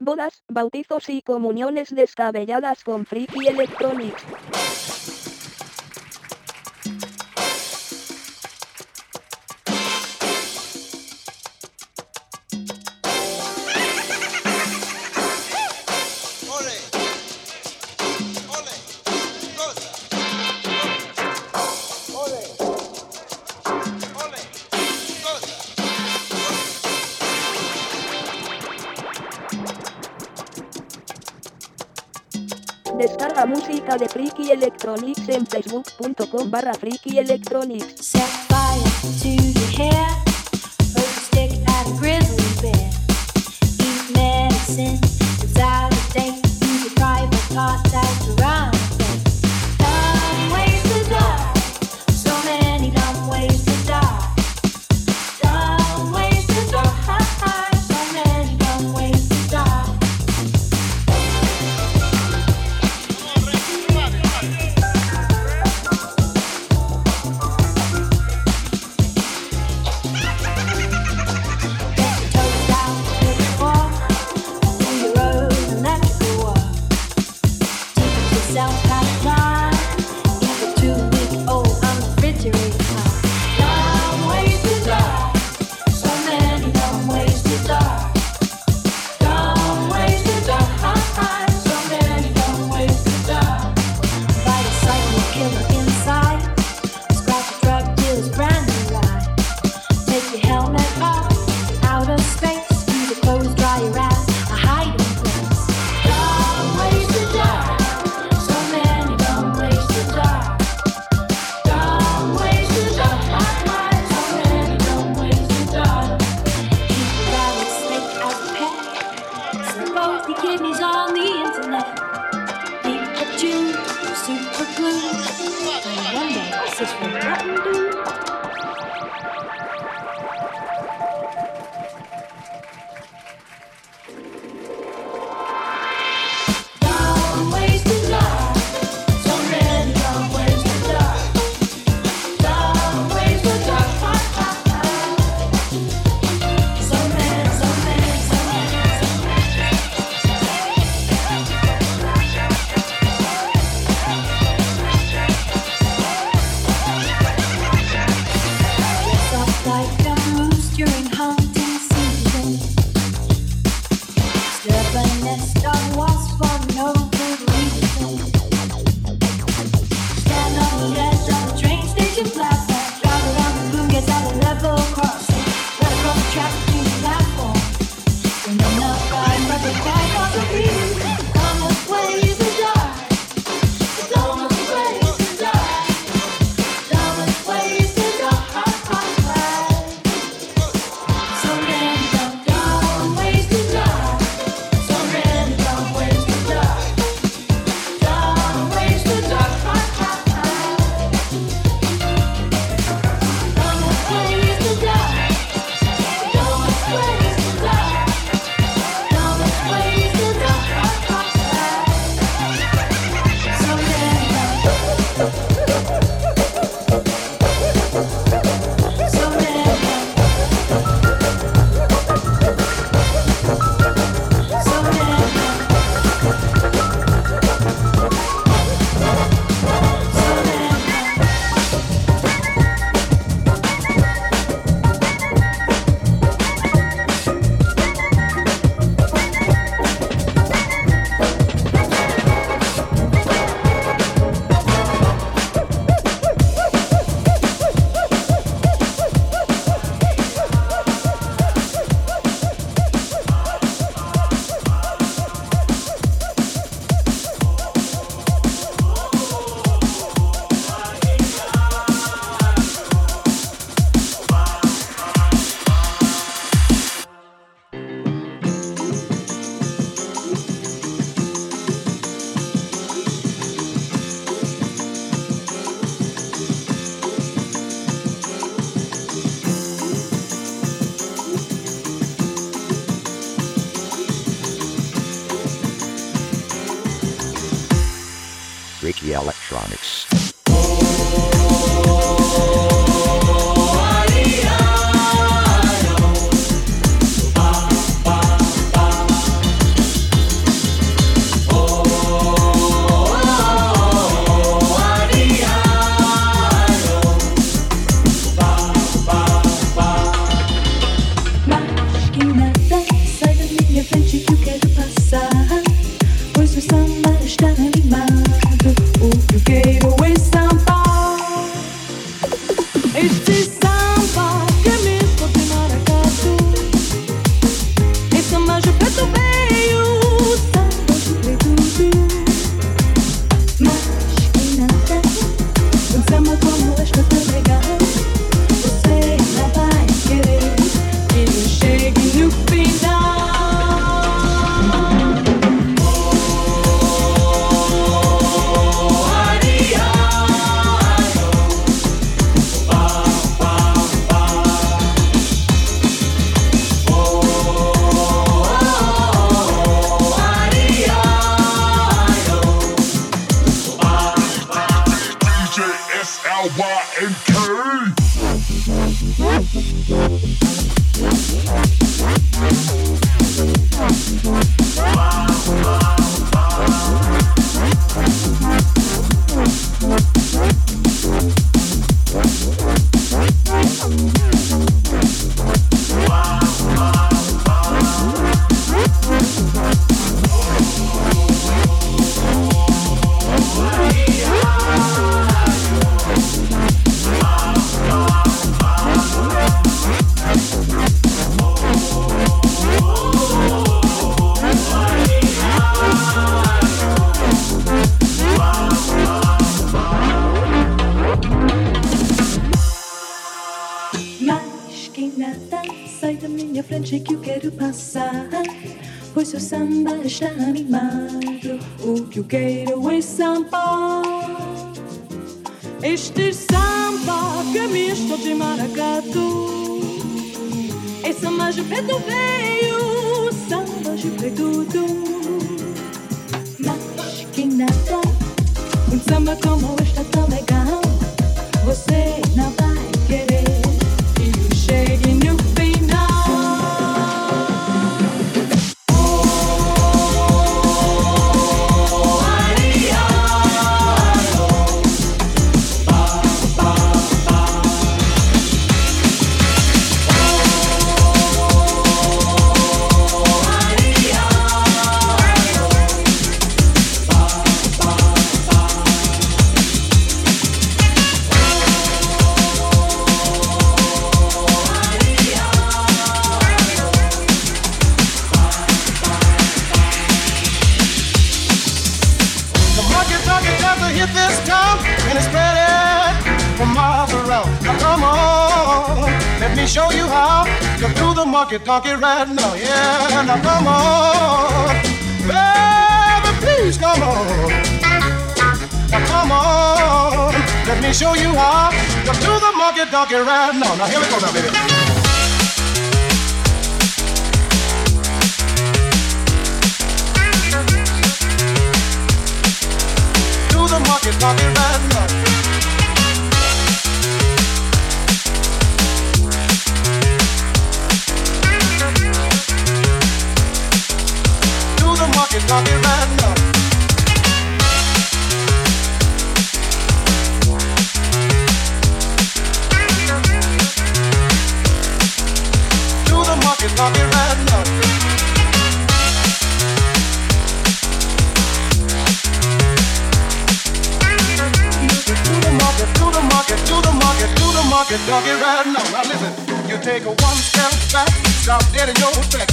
bodas, bautizos y comuniones descabelladas con Freaky Electronics. Electronics en facebook.com barra Freaky Electronics. Set fire to your hair. Está animado. O que eu quero é samba. Este samba que misto de maracatu. É samba preto veio, samba de preto show you how to do the monkey donkey right oh now. Yeah, now come on, baby, please come on. Now come on, let me show you how to do the monkey donkey right oh, now. Now here we go now, baby. Do the monkey donkey right oh. now. The monkey donkey right now. Now listen, you take a one step back, stop dead in your track.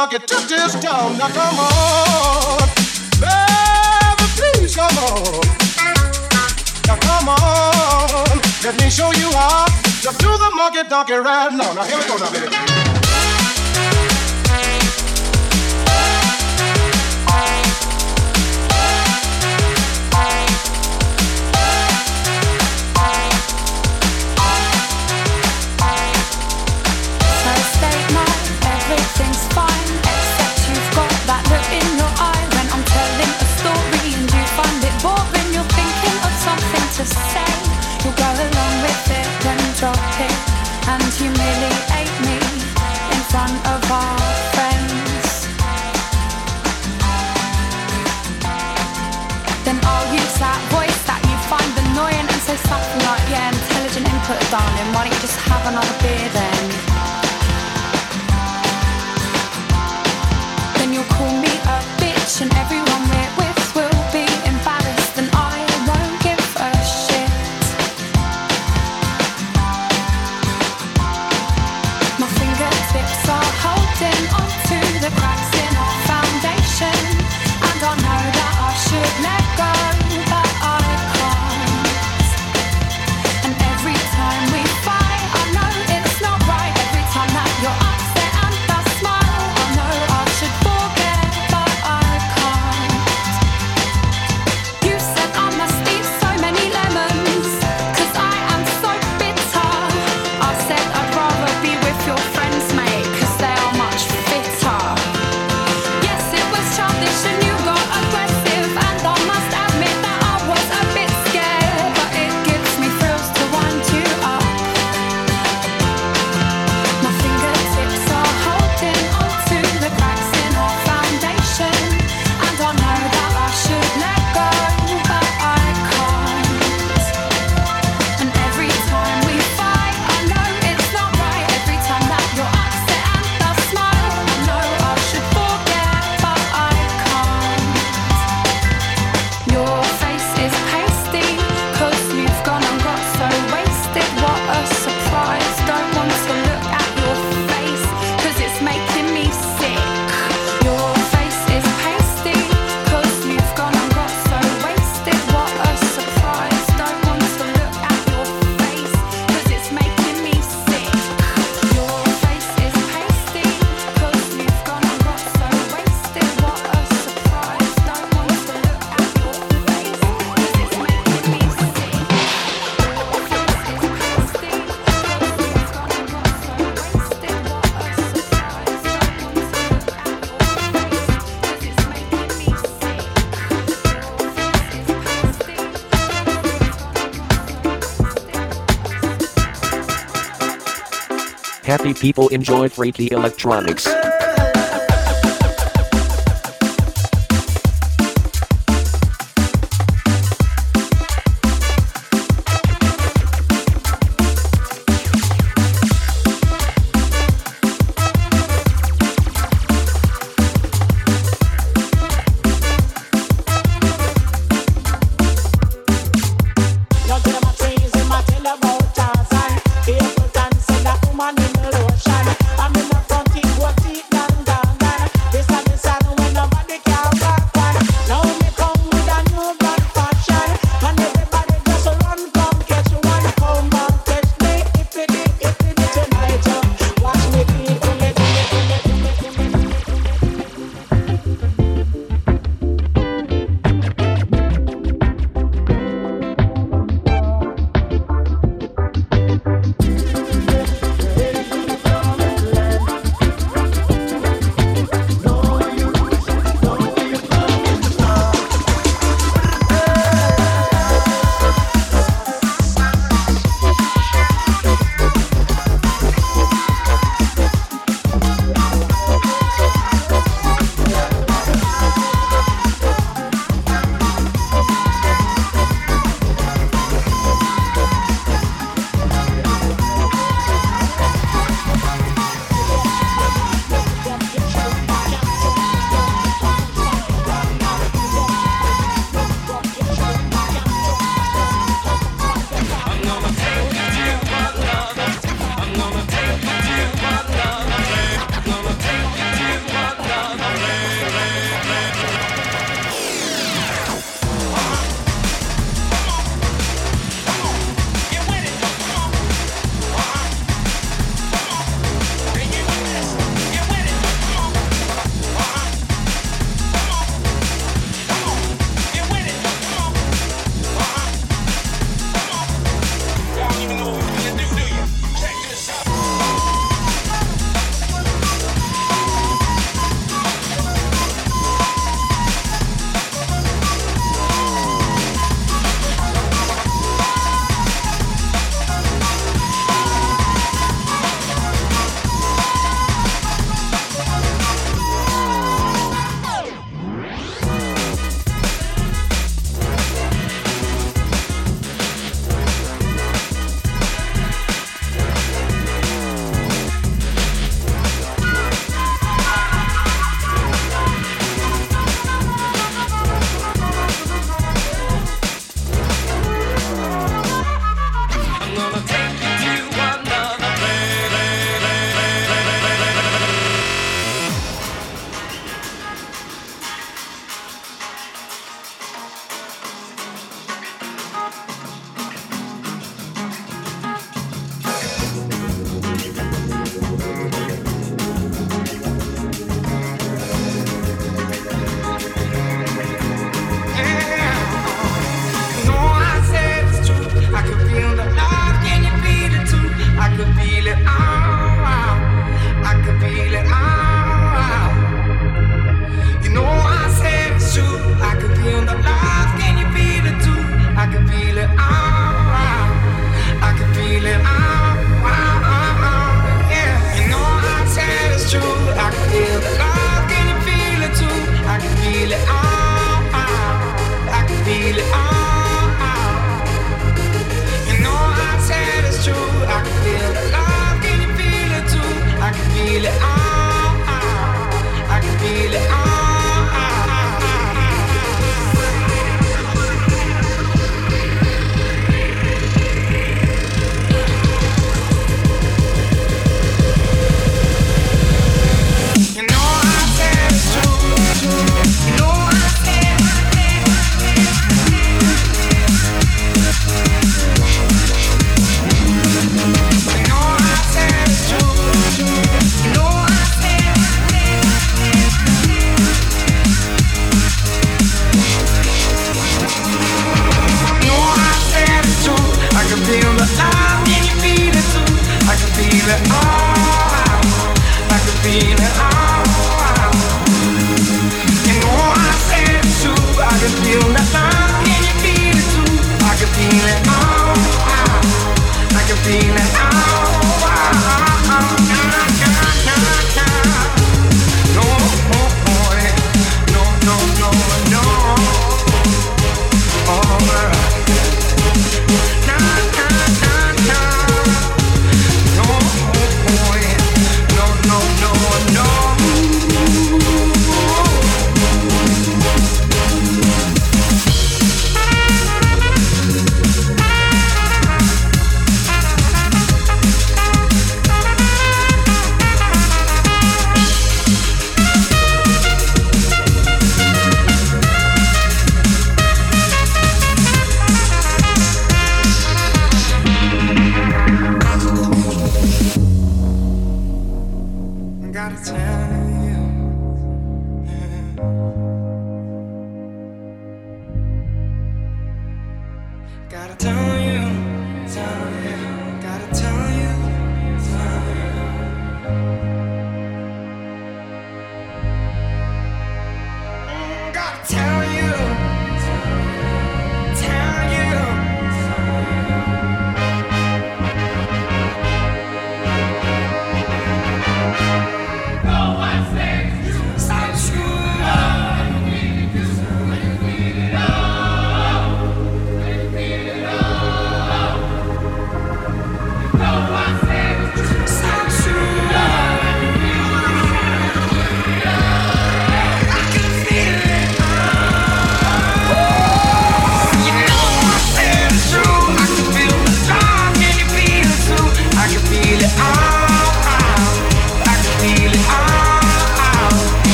Monkey donkey took this town. Now come on, baby, please come on. Now come on, let me show you how to do the monkey donkey right now. Now here we go now, baby. Intelligent input, darling. Why don't you just have another beer then?" Then you'll call me a bitch and everyone Happy people enjoy freaky electronics. Feel it. Oh, oh, oh, oh.